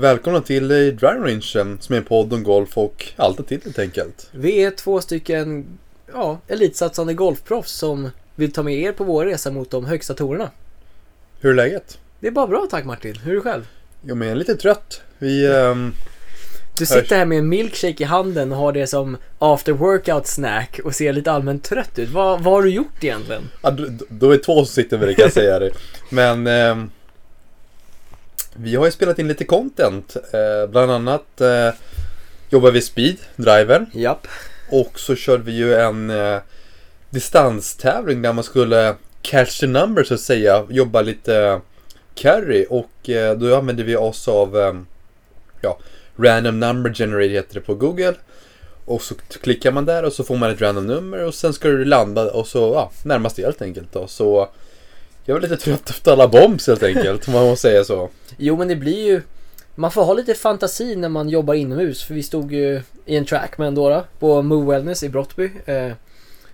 Välkomna till eh, Driving Range som är en podd om golf och allt till helt enkelt. Vi är två stycken ja, elitsatsande golfproffs som vill ta med er på vår resa mot de högsta torerna. Hur är läget? Det är bara bra tack Martin. Hur är du själv? Jo men jag är lite trött. Vi... ehm, Du sitter här med en milkshake i handen och har det som after workout snack och ser lite allmänt trött ut. Vad, vad har du gjort egentligen? ja, då, då är två som sitter med det kan jag säga det. Men... ehm, vi har ju spelat in lite content. Eh, bland annat eh, jobbar vi speed, driver. Japp. Och så körde vi ju en eh, distanstävling där man skulle catch the number så att säga. Jobba lite carry och eh, då använde vi oss av ja, random number generator heter det på Google. Och så klickar man där och så får man ett random nummer och sen ska du landa och så ja, närmast det helt enkelt då. Så jag var lite trött efter alla bombs helt enkelt om man måste säga så. Jo men det blir ju man får ha lite fantasi när man jobbar inomhus för vi stod ju i en trackman då, då på Move Wellness i Brottby eh,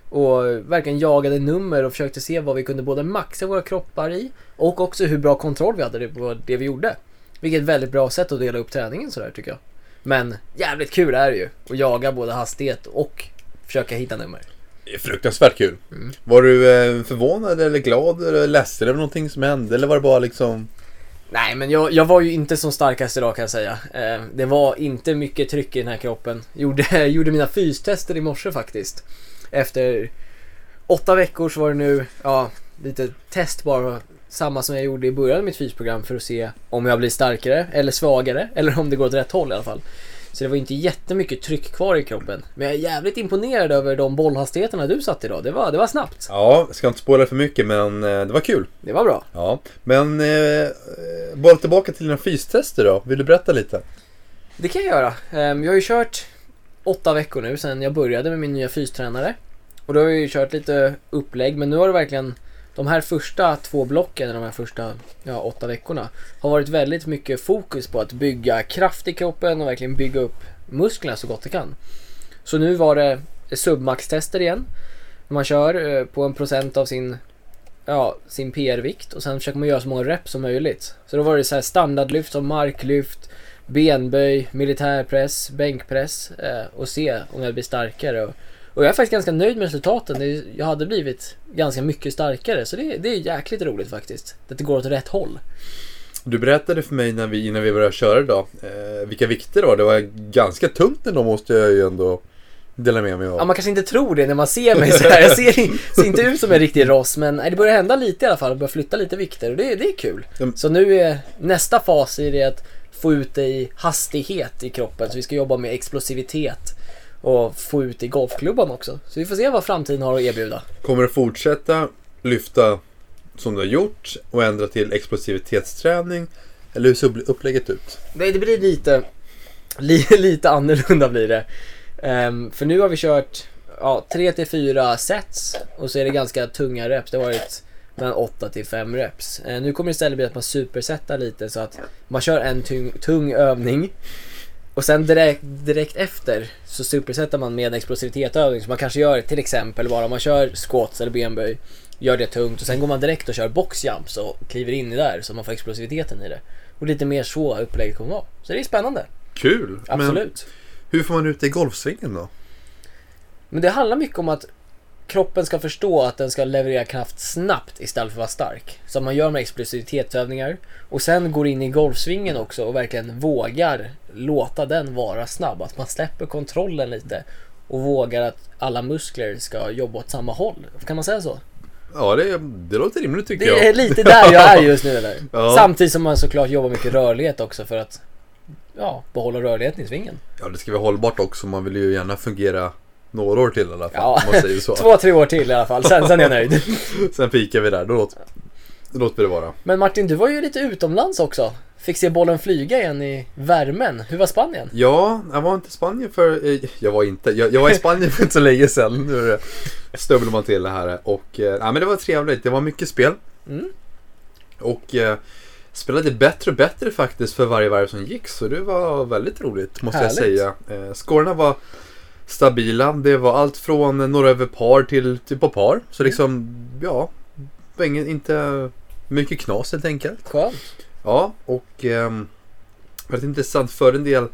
och verkligen jagade nummer och försökte se vad vi kunde både maxa våra kroppar i och också hur bra kontroll vi hade på det vi gjorde. Vilket är ett väldigt bra sätt att dela upp träningen sådär tycker jag. Men jävligt kul är det ju att jaga både hastighet och försöka hitta nummer. Fruktansvärt kul. Mm. Var du eh, förvånad eller glad eller ledsen över någonting som hände eller var det bara liksom Nej men jag, jag var ju inte som starkast idag kan jag säga. Eh, det var inte mycket tryck i den här kroppen. Gjorde, gjorde mina fystester i morse faktiskt. Efter åtta veckor så var det nu, ja, lite test bara. Samma som jag gjorde i början av mitt fysprogram för att se om jag blir starkare eller svagare eller om det går åt rätt håll i alla fall. Så det var inte jättemycket tryck kvar i kroppen. Men jag är jävligt imponerad över de bollhastigheterna du satt idag. Det var, det var snabbt. Ja, jag ska inte spoila för mycket men eh, det var kul. Det var bra. Ja, men eh, bara tillbaka till dina fystester då. Vill du berätta lite? Det kan jag göra. Ehm, Jag har ju kört åtta veckor nu sedan jag började med min nya fystränare. Och då har jag ju kört lite upplägg men nu har det verkligen de här första två blocken, de här första ja, åtta veckorna har varit väldigt mycket fokus på att bygga kraft i kroppen och verkligen bygga upp musklerna så gott det kan. Så nu var det submax-tester igen. Man kör eh, på en procent av sin, ja, sin PR-vikt och sen försöker man göra så många reps som möjligt. Så då var det så här standardlyft som marklyft, benböj, militärpress, bänkpress eh, och se om jag blir starkare. Och, och jag är faktiskt ganska nöjd med resultaten. Jag hade blivit ganska mycket starkare så det, det är jäkligt roligt faktiskt. Att det går åt rätt håll. Du berättade för mig när vi, innan vi började köra idag eh, vilka vikter det var. Det var ganska tungt ändå måste jag ju ändå dela med mig av. Ja, man kanske inte tror det när man ser mig så här. Jag ser, ser inte ut som en riktig ross men det börjar hända lite i alla fall. Det börjar flytta lite vikter och det, det är kul. Mm. Så nu är nästa fas i det att få ut det i hastighet i kroppen. Så vi ska jobba med explosivitet och få ut i golfklubban också. Så vi får se vad framtiden har att erbjuda. Kommer du fortsätta lyfta som du har gjort och ändra till explosivitetsträning? Eller hur ser upplägget ut? Nej, det blir lite, li, lite annorlunda blir det. Ehm, för nu har vi kört ja, 3 till 4 sets och så är det ganska tunga reps. Det har varit mellan 8 till 5 reps. Eh, nu kommer det istället bli att man supersätter lite så att man kör en tung, tung övning och sen direkt, direkt efter så supersätter man med en explosivitetsövning som man kanske gör till exempel bara om man kör squats eller benböj. Gör det tungt och sen går man direkt och kör boxjumps och kliver in i där så man får explosiviteten i det. Och lite mer så upplägget kommer vara. Så det är spännande. Kul! Men Absolut. hur får man ut det i golfsvingen då? Men det handlar mycket om att kroppen ska förstå att den ska leverera kraft snabbt istället för att vara stark. Så man gör med explosivitetsövningar och sen går in i golfsvingen också och verkligen vågar låta den vara snabb. Att man släpper kontrollen lite och vågar att alla muskler ska jobba åt samma håll. Kan man säga så? Ja, det, det låter rimligt tycker Det jag. är lite där jag är just nu eller? Ja. Samtidigt som man såklart jobbar mycket rörlighet också för att ja, behålla rörligheten i svingen. Ja, det ska vara hållbart också. Man vill ju gärna fungera några år till i alla fall. Ja. Om man säger så. Två, tre år till i alla fall, sen, sen är jag nöjd. Sen pikar vi där. Då låter, då låter vi det vara. Men Martin, du var ju lite utomlands också. Fick se bollen flyga igen i värmen. Hur var Spanien? Ja, jag var inte i Spanien för... eh, Jag var inte. Jag, jag var i Spanien för inte så länge sedan. Nu stövlar man till det här. Och, eh, men det var trevligt. Det var mycket spel. Mm. Och eh, spelade bättre och bättre faktiskt för varje varv som gick. Så det var väldigt roligt måste Härligt. jag säga. Eh, scorerna var stabila. Det var allt från några över par till, till på par. Så liksom, ja. ingen, inte mycket knas helt enkelt. Skönt. Ja, och ehm, väldigt intressant. För en del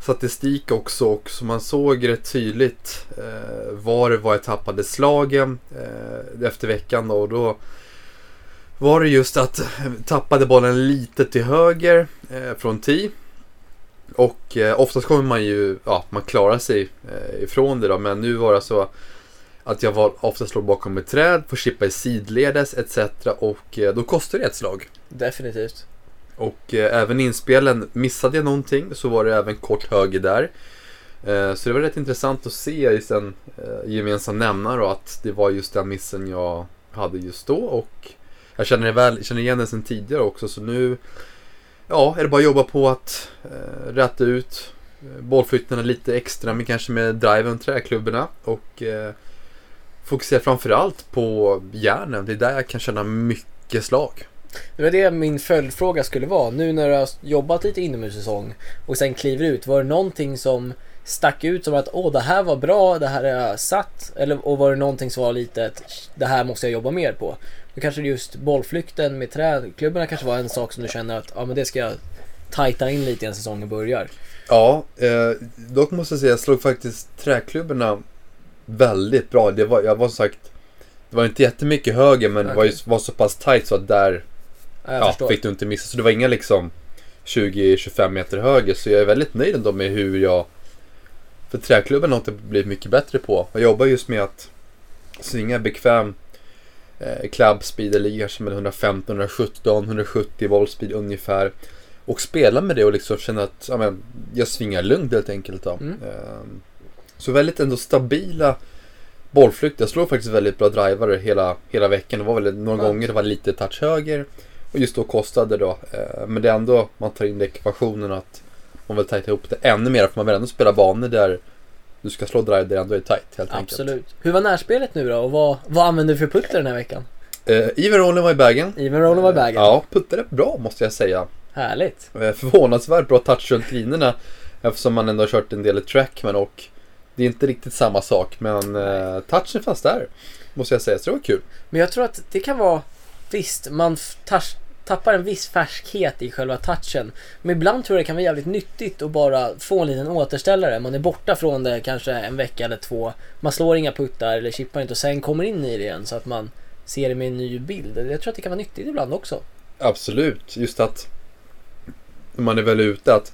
statistik också och så man såg rätt tydligt eh, var det var jag tappade slagen eh, efter veckan då, och då var det just att tappade bollen lite till höger eh, från tee. Och eh, oftast kommer man ju, ja, man klarar sig eh, ifrån det då, men nu var det så att jag var, ofta slår bakom ett träd, får chippa i sidledes etc. Och eh, då kostar det ett slag. Definitivt. Och eh, även inspelen, missade jag någonting så var det även kort höger där. Eh, så det var rätt intressant att se just en eh, gemensam nämnare och att det var just den missen jag hade just då. Och jag känner, väl, känner igen den sedan tidigare också så nu ja, är det bara att jobba på att eh, rätta ut eh, bollflyttarna lite extra men kanske med driven träklubborna och eh, fokusera framförallt på järnen. Det är där jag kan känna mycket slag. Det var det min följdfråga skulle vara. Nu när du har jobbat lite inomhussäsong och sen kliver ut. Var det någonting som stack ut som att åh det här var bra, det här är jag satt? Eller, och var det någonting som var lite att det här måste jag jobba mer på? Då kanske just bollflykten med träklubborna kanske var en sak som du känner att ja men det ska jag tajta in lite innan säsongen börjar. Ja, eh, dock måste jag säga jag slog faktiskt träklubborna väldigt bra. Det var, jag var som sagt, det var inte jättemycket höger men det var, ju, var så pass tight så att där Ja, ja, fick du inte missa. Så det var inga liksom 20-25 meter höger. Så jag är väldigt nöjd ändå med hur jag... För träklubben har inte blivit mycket bättre på. Jag jobbar just med att svinga bekväm eh, club speed, eller kanske med 115, 117, 170 volt speed ungefär. Och spela med det och liksom känna att ja, men, jag svingar lugnt helt enkelt. Då. Mm. Ehm, så väldigt ändå stabila bollflykt. Jag slår faktiskt väldigt bra drivare hela, hela veckan. Det var väl några Skönt. gånger det var lite touch höger. Och just då kostade det då. Eh, Men det är ändå, man tar in i ekvationen att man vill tajta ihop det ännu mer. För man vill ändå spela banor där du ska slå drive där det ändå är tight helt enkelt. Absolut. Hur var närspelet nu då och vad, vad använde du för putter den här veckan? Eh, Even rollen var i bagen. Even rollen var i bagen. Ja, puttade bra måste jag säga. Härligt. Eh, Förvånansvärt bra touch runt grinerna. Eftersom man ändå har kört en del i trackman och det är inte riktigt samma sak. Men eh, touchen fanns där. Måste jag säga, så det var kul. Men jag tror att det kan vara, visst, man tars- tappar en viss färskhet i själva touchen. Men ibland tror jag det kan vara jävligt nyttigt att bara få en liten återställare. Man är borta från det kanske en vecka eller två. Man slår inga puttar eller chippar inte och sen kommer in i det igen så att man ser det med en ny bild. Jag tror att det kan vara nyttigt ibland också. Absolut, just att man är väl ute att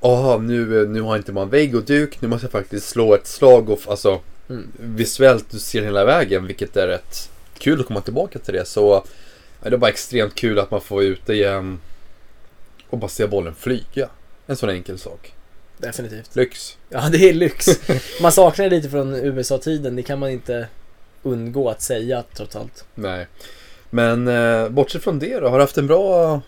Aha, nu, nu har inte man vägg och duk, nu måste jag faktiskt slå ett slag och alltså Mm. visuellt du ser hela vägen vilket är rätt kul att komma tillbaka till det. Så det är bara extremt kul att man får vara ute igen och bara se bollen flyga. En sån enkel sak. Definitivt. Lyx. Ja, det är lyx. Man saknar det lite från USA-tiden. Det kan man inte undgå att säga trots allt. Nej. Men eh, bortsett från det då, har du haft en bra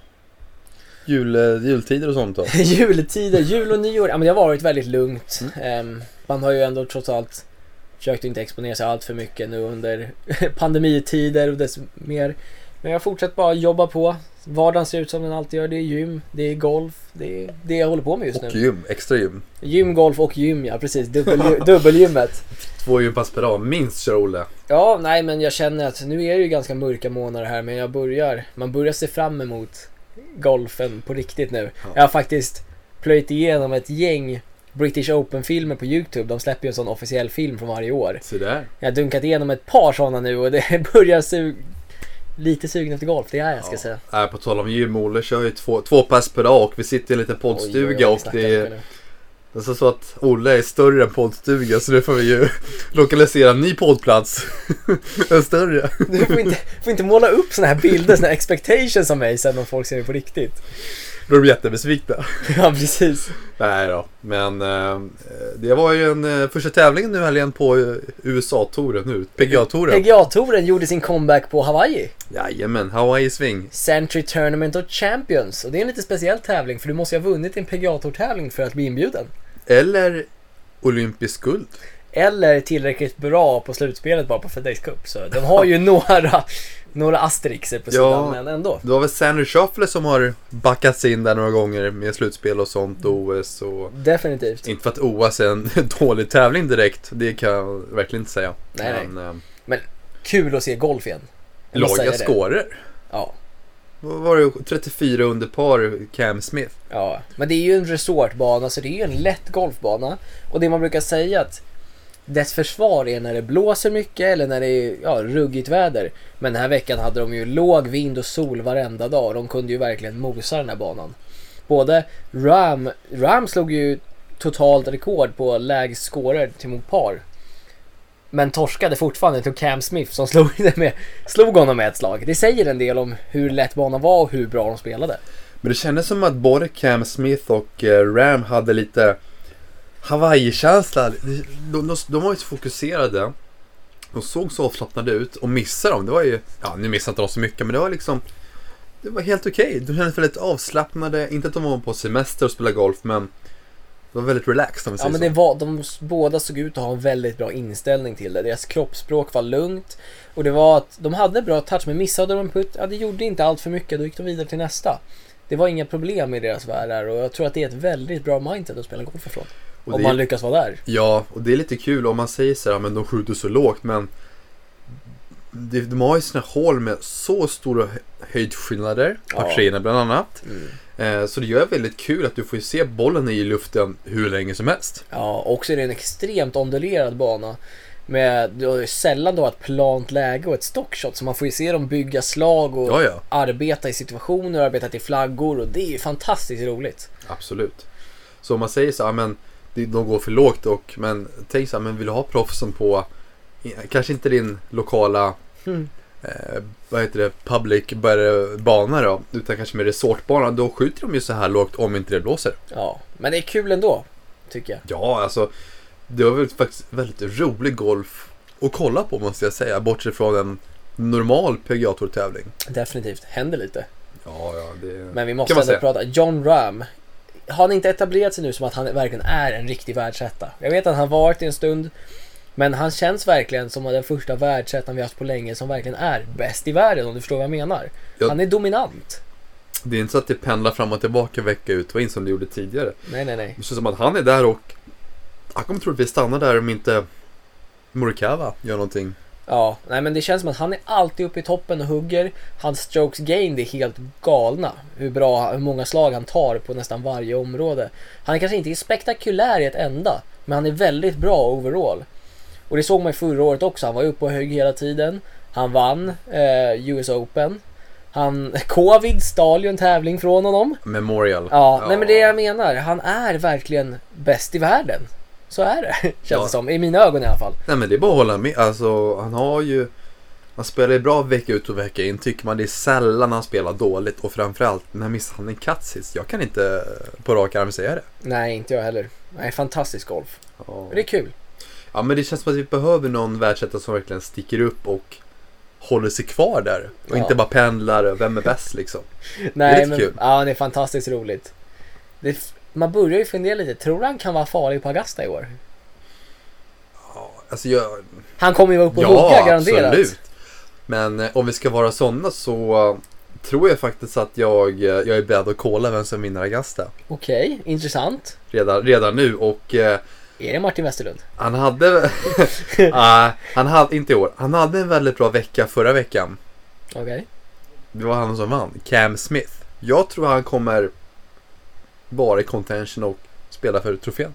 jul, eh, jultider och sånt då? Jultider, jul och nyår, ja men det har varit väldigt lugnt. Mm. Ehm, man har ju ändå trots allt försökt inte exponera sig allt för mycket nu under pandemitider och dess mer. Men jag fortsatt bara jobba på. Vardagen ser ut som den alltid gör. Det är gym, det är golf, det är det jag håller på med just Och nu. gym, extra gym. Gym, golf och gym ja, precis. Dubbel, dubbelgymmet. Två gympass per dag, minst kör Olle. Ja, nej men jag känner att nu är det ju ganska mörka månader här men jag börjar, man börjar se fram emot golfen på riktigt nu. Ja. Jag har faktiskt plöjt igenom ett gäng British Open-filmer på YouTube. De släpper ju en sån officiell film från varje år. Så där. Jag har dunkat igenom ett par sådana nu och det börjar sug... lite sugen efter golf, det är jag ska säga. Äh, på tal om gym, Olle kör ju två, två pass per dag och vi sitter i en liten poddstuga och det är, det är så, att Olle är större än poddstuga så nu får vi ju lokalisera en ny poddplats. en större. Du får inte, får inte måla upp såna här bilder, såna här expectations av mig sen om folk ser det på riktigt. Då är de jättebesvikna. Ja, precis. Nej då, men eh, det var ju en eh, första tävlingen nu helgen på eh, USA-touren nu, PGA-touren. PGA-touren gjorde sin comeback på Hawaii. Jajamän, Hawaii Swing. Century Tournament of Champions. Och det är en lite speciell tävling för du måste ju ha vunnit en PGA Tour-tävling för att bli inbjuden. Eller olympisk guld. Eller tillräckligt bra på slutspelet bara på FedEx Cup. Så de har ju några, några asterixer på sidan Ja. men ändå. Det var väl Sander Shuffler som har backats in där några gånger med slutspel och sånt, OS och... Definitivt. Inte för att OS är en dålig tävling direkt, det kan jag verkligen inte säga. Nej, Men eh, Kul att se golf igen. Laga scorer. Ja. vad var det, 34 under par Cam Smith. Ja, men det är ju en resortbana så det är ju en lätt golfbana. Och det man brukar säga att dess försvar är när det blåser mycket eller när det är ja, ruggigt väder. Men den här veckan hade de ju låg vind och sol varenda dag och de kunde ju verkligen mosa den här banan. Både Ram, Ram slog ju totalt rekord på lägst scorer till mot par. Men torskade fortfarande till Cam Smith som slog, det med, slog honom med ett slag. Det säger en del om hur lätt banan var och hur bra de spelade. Men det kändes som att både Cam Smith och eh, Ram hade lite Hawaii-känsla. De, de, de, var ju så fokuserade. De såg så avslappnade ut och missade dem. Det var ju, ja nu missade inte de så mycket men det var liksom Det var helt okej. Okay. De kändes väldigt avslappnade. Inte att de var på semester och spelade golf men de var väldigt relaxed om vi Ja säger men så. det var, de båda såg ut att ha en väldigt bra inställning till det. Deras kroppsspråk var lugnt. Och det var att de hade bra touch men missade de en putt, ja det gjorde inte allt för mycket. Då gick de vidare till nästa. Det var inga problem i deras värld där och jag tror att det är ett väldigt bra mindset att spela golf ifrån. Och om det är- man lyckas vara där. Ja, och det är lite kul om man säger så här, men de skjuter så lågt men de, de har ju sina hål med så stora hö- höjdskillnader, Ja. par treorna bland annat. Mm. Eh, så det gör väldigt kul att du får se bollen i luften hur länge som helst. Ja, också är det en extremt ondulerad bana. Med, har ju sällan då ett plant läge och ett stockshot så man får ju se dem bygga slag och Ja, ja, arbeta i situationer, arbeta till flaggor och det är ju fantastiskt roligt. absolut. Så om man säger så här, men de går för lågt och men tänk så här, men vill du ha proffsen på kanske inte din lokala Mm. eh, vad heter det, public bana då, utan kanske med resortbana, då skjuter de ju så här lågt om inte det blåser. Ja, men det är kul ändå, tycker jag. Ja, alltså det var väl faktiskt väldigt rolig golf att kolla på måste jag säga, bortsett från en normal PGA Tour-tävling. Definitivt, händer lite. Ja, ja, det Men vi måste ändå prata, John Ram. Har han inte etablerat sig nu som att han verkligen är en riktig världsetta? Jag vet att han varit i en stund. Men han känns verkligen som den första världsettan vi haft på länge som verkligen är bäst i världen om du förstår vad jag menar. Ja. Han är dominant. Det är inte så att det pendlar fram och tillbaka vecka ut och in som det gjorde tidigare. Nej, nej, nej. Det känns som att han är där och han kommer troligtvis stanna där om inte Morikawa gör någonting. Ja, nej men det känns som att han är alltid uppe i toppen och hugger. Hans strokes gain det är helt galna. Hur bra, hur många slag han tar på nästan varje område. Han är kanske inte spektakulär i ett enda, men han är väldigt bra overall. Och det såg man ju förra året också. Han var uppe och högg hela tiden. Han vann eh, US Open. Han, Covid stal ju en tävling från honom. Memorial. Ja, nej men det jag menar. Han är verkligen bäst i världen. Så är det, känns Ja. det som. I mina ögon i alla fall. Nej men det är bara att hålla med. Alltså han har ju Han spelar ju bra vecka ut och vecka in tycker man. Det är sällan han spelar dåligt och framförallt när missar han en cut sist. Jag kan inte på rak arm säga det. Nej, inte jag heller. Nej, fantastisk golf. Ja. Det är kul. ja men det känns som att vi behöver någon världsetta som verkligen sticker upp och håller sig kvar där. Och Ja. inte bara pendlar, vem är bäst liksom. Nej, lite men kul. ja, det är fantastiskt roligt. Det, är man börjar ju fundera lite. Tror du han kan vara farlig på Augusta i år? Ja, alltså jag, Han kommer ju vara uppe och ja hugga garanterat. absolut. Men eh, om vi ska vara sådana så eh, tror jag faktiskt att jag, eh, jag är beredd att kolla vem som vinner Augusta. Okej, intressant. Redan, redan nu och eh, Är det Martin Westerlund? Han hade, Ah, han hade, inte i år, han hade en väldigt bra vecka förra veckan. Okej. Det var han som vann, Cam Smith. Jag tror han kommer vara i contention och spela för trofén.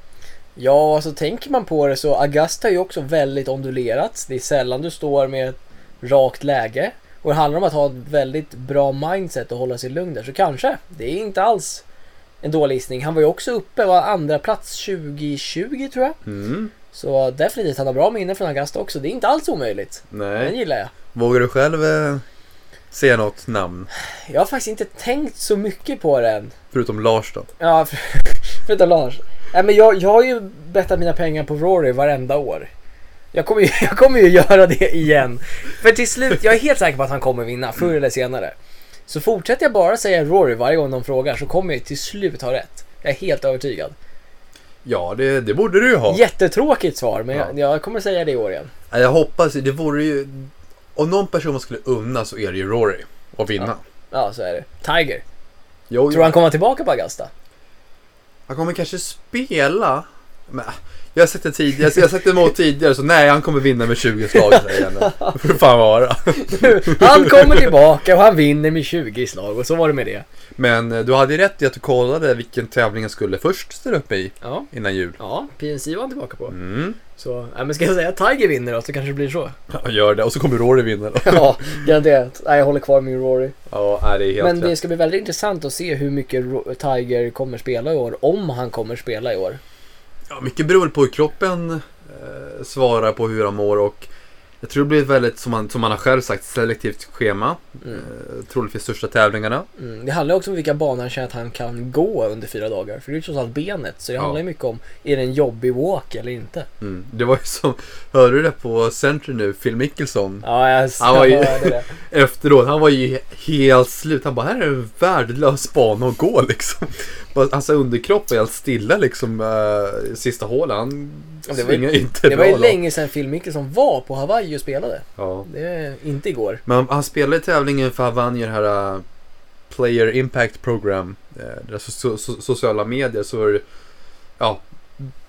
Ja, alltså tänker man på det så Augusta är ju också väldigt ondulerat. Det är sällan du står med ett rakt läge. Och det handlar om att ha ett väldigt bra mindset och hålla sig lugn där. Så kanske, det är inte alls en dålig gissning. Han var ju också uppe, var andra plats 2020 tror jag. Mm, Så definitivt, han har bra minne från Augusta också. Det är inte alls omöjligt. Den nej. gillar jag. Vågar du själv eh, säga något namn? Jag har faktiskt inte tänkt så mycket på det än. Förutom Lars då? Ja, för- förutom Lars. Nej, men jag, jag har ju bettat mina pengar på Rory varenda år. Jag kommer, ju, jag kommer ju göra det igen. För till slut, jag är helt säker på att han kommer vinna, förr eller senare. Så fortsätter jag bara säga Rory varje gång de frågar så kommer jag till slut ha rätt. Jag är helt övertygad. Ja, det, det borde du ju ha. Jättetråkigt svar, men Ja. jag, jag kommer säga det i år igen. Jag hoppas, det vore ju... Om någon person man skulle unna så är det ju Rory att vinna. Ja, så är det. Tiger. Jo, Tror du han kommer tillbaka på Augusta? Han kommer kanske spela Men, jag har sett det tidigare, jag har sett mot tidigare så nej han kommer vinna med 20 slag säger jag. Det får fan vara. Han kommer tillbaka och han vinner med 20 slag och så var det med det. Men eh, du hade ju rätt i att du kollade vilken tävling jag skulle först ställa upp i Ja, innan jul. ja PNC var han tillbaka på. Mm. Så, ja, men ska jag säga att Tiger vinner då så kanske det blir så. Ja, gör det. Och så kommer Rory vinna då. Ja, garanterat. Nej, jag håller kvar min Rory. Ja, nej, det är helt Men det ska bli väldigt intressant att se hur mycket Tiger kommer spela i år. Om han kommer spela i år. Ja, mycket beror väl på hur kroppen eh, svarar på hur han mår och jag tror det blir ett väldigt, som han, som han har själv sagt, selektivt schema. Mm. Eh, troligtvis största tävlingarna. Mm. Det handlar också om vilka banor han känner att han kan gå under fyra dagar. För det är ju trots allt benet. Så det Ja. handlar ju mycket om, är det en jobbig walk eller inte? Mm. Det var ju som, hörde du det på Century nu, Phil Mickelson? Ja, jag, Han var ju- hörde det. Efteråt, han var ju helt slut. Han bara, här är en värdelös bana att gå liksom. Bara, Alltså underkropp var helt stilla liksom uh, sista Ja, det var ju- inte Det var ju länge sedan Phil Mickelson var på Hawaii och spelade. Ja. Det inte igår. Men han spelade tävlingen för Havanji, det här uh, Player Impact Program. Uh, so- so- sociala medier så var det, ja,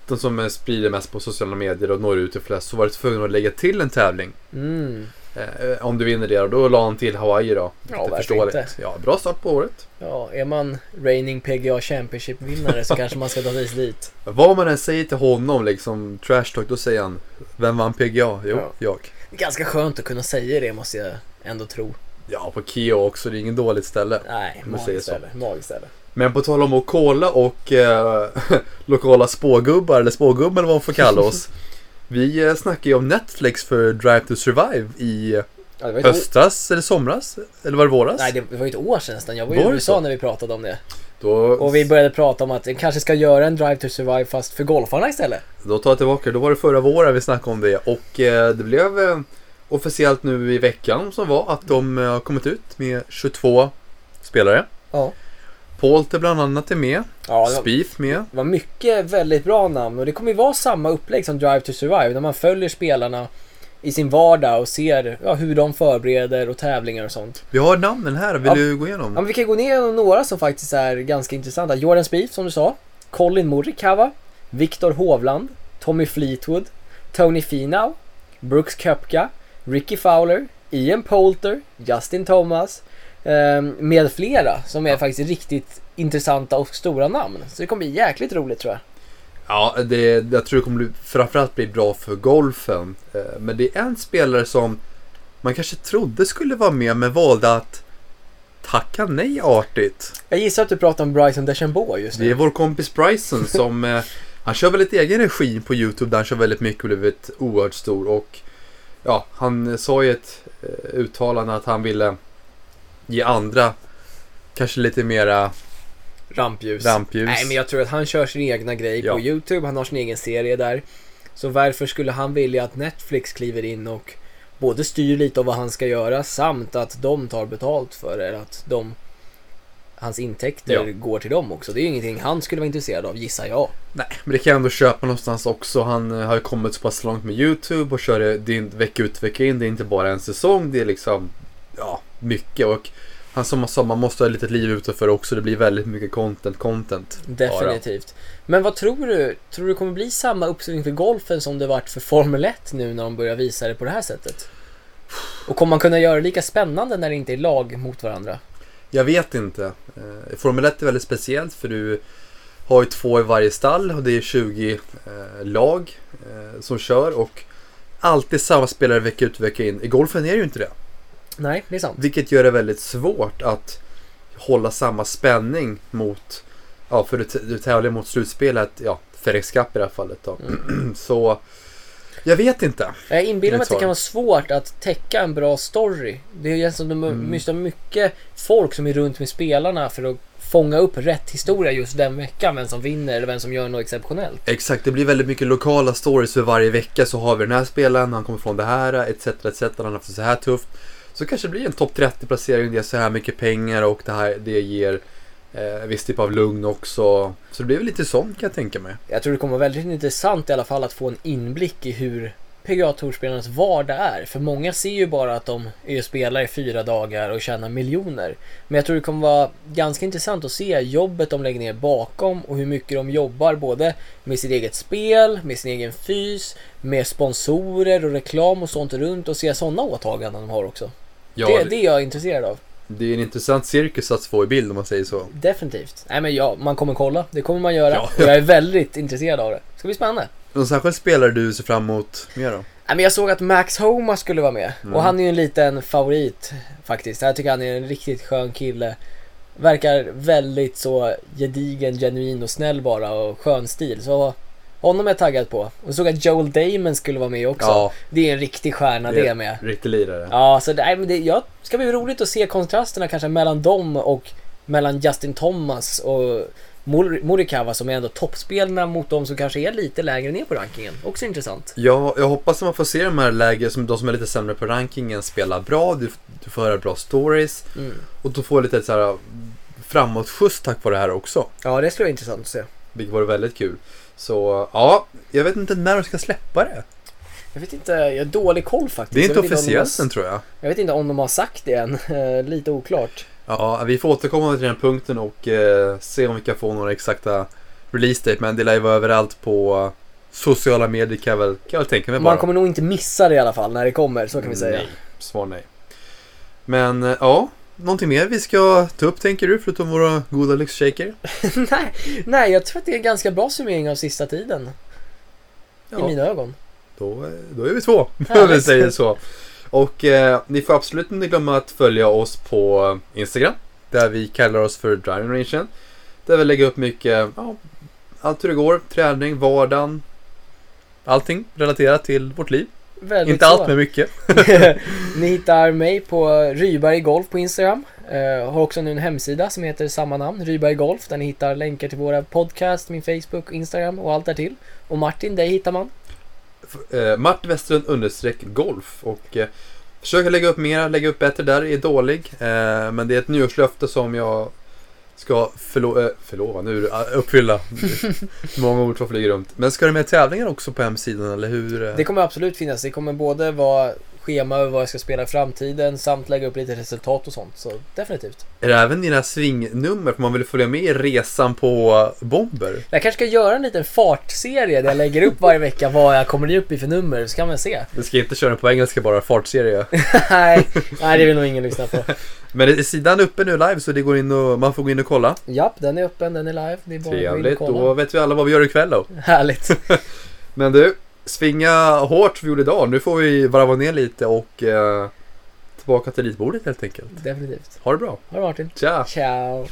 de som sprider mest på sociala medier och når ut till flest så var det tvungen att lägga till en tävling. Mm. Eh, om du vinner det och då la han till Hawaii då. Ja, varför förståeligt. inte? Ja, bra start på året. Ja, är man reigning PGA Championship-vinnare så kanske man ska ta sig dit. Vad man än säger till honom, liksom trash talk, då säger han Vem vann PGA? Jo, Ja. jag. Det är ganska skönt att kunna säga det måste jag ändå tro. Ja, på Kio också, det är ingen dåligt ställe. Nej, magiskt ställe. Magiskt ställe. Men på tal om att kolla och eh, lokala spågubbar, eller spågubbar eller vad man får kalla oss. vi eh, snackade ju om Netflix för Drive to Survive i Ja, höstas eller somras. Eller var det våras? Nej, det var ju ett år sedan nästan. Jag var i Var det USA så? när vi pratade om det. Då, Och vi började prata om att vi kanske ska göra en Drive to Survive fast för golfarna istället. då tar jag tillbaka. Då var det förra våren vi snackade om det. Och eh, det blev eh, officiellt nu i veckan som var att de eh, har kommit ut med 22 spelare. Ja. Polter bland annat är med. Ja, Spieth med. det var mycket väldigt bra namn och det kommer ju vara samma upplägg som Drive to Survive. Där man följer spelarna i sin vardag och ser ja, hur de förbereder och tävlingar och sånt. Vi har namnen här. Vill Ja. du gå Ja, igenom? men vi kan gå på några som faktiskt är ganska intressanta. Jordan Spieth som du sa. Colin Morikawa. Viktor Hovland. Tommy Fleetwood. Tony Finau. Brooks Koepka. Ricky Fowler. Ian Poulter. Justin Thomas. Ehm, med flera som är faktiskt riktigt intressanta och stora namn. Så det kommer bli jäkligt roligt tror jag. Ja, det, jag tror det kommer bli, framförallt bli bra för golfen. Eh, Men det är en spelare som man kanske trodde skulle vara med men valde att tacka nej artigt. Jag gissar att du pratar om Bryson DeChambeau just Det är nu. vår kompis Bryson som eh, han kör väl lite egen regi på Youtube där han kör väldigt mycket och blivit oerhört stor och ja, han sa i ett eh, uttalande att han ville ge andra kanske lite mera Rampljus. rampljus. Nej men jag tror att han kör sin egna grej Ja. på YouTube, han har sin egen serie där. Så varför skulle han vilja att Netflix kliver in och både styr lite av vad han ska göra samt att de tar betalt för det, att de hans intäkter Ja. går till dem också. Det är ju ingenting han skulle vara intresserad av gissar jag. Nej, men det kan jag ändå köpa någonstans också. Han eh, har ju kommit så pass långt med YouTube och kör det, vecka ut vecka in. Det är inte bara en säsong. Det är liksom, ja, mycket. Och han som sa, man måste ha ett litet liv utanför också. Det blir väldigt mycket content, content. Definitivt. Men vad tror du? Tror du det kommer bli samma uppsving för golfen som det varit för Formel 1 nu när de börjar visa det på det här sättet? Och kommer man kunna göra det lika spännande när det inte är lag mot varandra? Jag vet inte. Eh, Formel 1 är väldigt speciellt för du har ju två i varje stall och det är 20 eh, lag eh, som kör och alltid samma spelare vecka ut vecka in. I golfen är det ju inte det. Nej, det är sant. Vilket gör det väldigt svårt att hålla samma spänning mot, ja för du, du tävlar mot slutspelet, ja FedEx Cup i det här fallet då. Så, jag vet inte. Jag inbillar mig att det kan vara svårt att täcka en bra story. Det är som de Mm. måste mycket folk som är runt med spelarna för att fånga upp rätt historia just den veckan. Vem som vinner eller vem som gör något exceptionellt. Exakt, det blir väldigt mycket lokala stories för varje vecka så har vi den här spelaren, han kommer från det här, etc, etc, han har haft det så här tufft. Så kanske det blir en topp 30 placering, det är så här mycket pengar och det här, det ger eh, viss typ av lugn också. Så det blir väl lite sånt kan jag tänka mig. Jag tror det kommer vara väldigt intressant i alla fall att få en inblick i hur PGA Tour-spelarnas vardag är. För många ser ju bara att de är och spelar i fyra dagar och tjänar miljoner. Men jag tror det kommer vara ganska intressant att se jobbet de lägger ner bakom och hur mycket de jobbar både med sitt eget spel, med sin egen fys, med sponsorer och reklam och sånt runt och se sådana åtaganden de har också. Ja, det, det, är jag intresserad av. det är en intressant cirkus att få i bild om man säger så. Definitivt. Nej men ja, man kommer kolla. Det kommer man göra. Ja. Och jag är väldigt intresserad av det. Det ska bli spännande. Någon särskild spelare du ser fram emot mer då? Nej, men jag såg att Max Homa skulle vara med. Mm. Och han är ju en liten favorit faktiskt. Jag tycker han är en riktigt skön kille. Verkar väldigt så gedigen, genuin och snäll bara och skön stil. Så honom är jag taggad på. Och såg att Joel Damon skulle vara med också. Ja, Det är en riktig stjärna det, med. Riktig lirare. Ja, så det, nej, men det ja, ska bli roligt att se kontrasterna kanske mellan dem och mellan Justin Thomas och Mor- Morikawa som är ändå toppspelarna mot de som kanske är lite lägre ner på rankingen. Också intressant. Ja, jag hoppas att man får se de här lägre, som de som är lite sämre på rankingen spela bra, du, du får höra bra stories Mm. och du får lite så här framåtskjuts tack vare det här också. Ja, det skulle vara intressant att se. Vilket vore väldigt kul. Så ja, jag vet inte när de ska släppa det. Jag vet inte, jag har dålig koll faktiskt. Det är inte officiellt än tror jag. Jag vet inte om de har sagt det än. Lite oklart. Ja, vi får återkomma till den punkten och eh, se om vi kan få några exakta release date. Men det lär ju vara överallt på sociala medier kan jag väl, kan jag väl tänka mig bara. Man kommer nog inte missa det i alla fall när det kommer, så kan vi säga. Nej, svar nej. Men eh, ja, någonting mer vi ska ta upp tänker du förutom våra goda lyxshaker? nej, nej, jag tror att det är en ganska bra summering av sista tiden. I Ja, mina ögon. då, då är vi två, om vi säger så. Och eh, ni får absolut inte glömma att följa oss på Instagram. Där vi kallar oss för Driving Rangen. Där vi lägger upp mycket, ja, allt hur det går, träning, vardagen. Allting relaterat till vårt liv. Väldigt inte så. allt men mycket. Ni hittar mig på Ryberg Golf på Instagram. Eh, har också nu en hemsida som heter samma namn, Ryberg Golf, där ni hittar länkar till våra podcast, min Facebook, Instagram och allt därtill. Och Martin, dig hittar man. eh, Mart Westerlund understreck golf och eh, försöker lägga upp mer, lägga upp bättre där, är dålig. Eh, men det är ett nyårslöfte som jag ska förlo- eh, förlova, nu eh, uppfylla. Många ord som flyger runt. Men ska det med tävlingar också på hemsidan eller hur? Det kommer absolut finnas. Det kommer både vara schema över vad jag ska spela i framtiden samt lägga upp lite resultat och sånt. Så definitivt. Är det även dina svingnummer? För man vill följa med i resan på bomber. Jag kanske ska göra en liten fartserie där jag lägger upp varje vecka vad jag kommer upp i för nummer, så kan man se. Du ska inte köra den på engelska bara, fartserie. nej, nej, det vill nog ingen lyssna på. Men är sidan uppe nu live så det går in och, man får gå in och kolla. Japp, den är öppen, den är live. Det är bara att gå in och Trevligt, då vet vi alla vad vi gör ikväll då. Härligt. Men du, svinga hårt vi gjorde idag. Nu får vi varva ner lite och eh, tillbaka till ritbordet helt enkelt. Definitivt. Ha det bra. Ha det Martin. Tja! Ciao.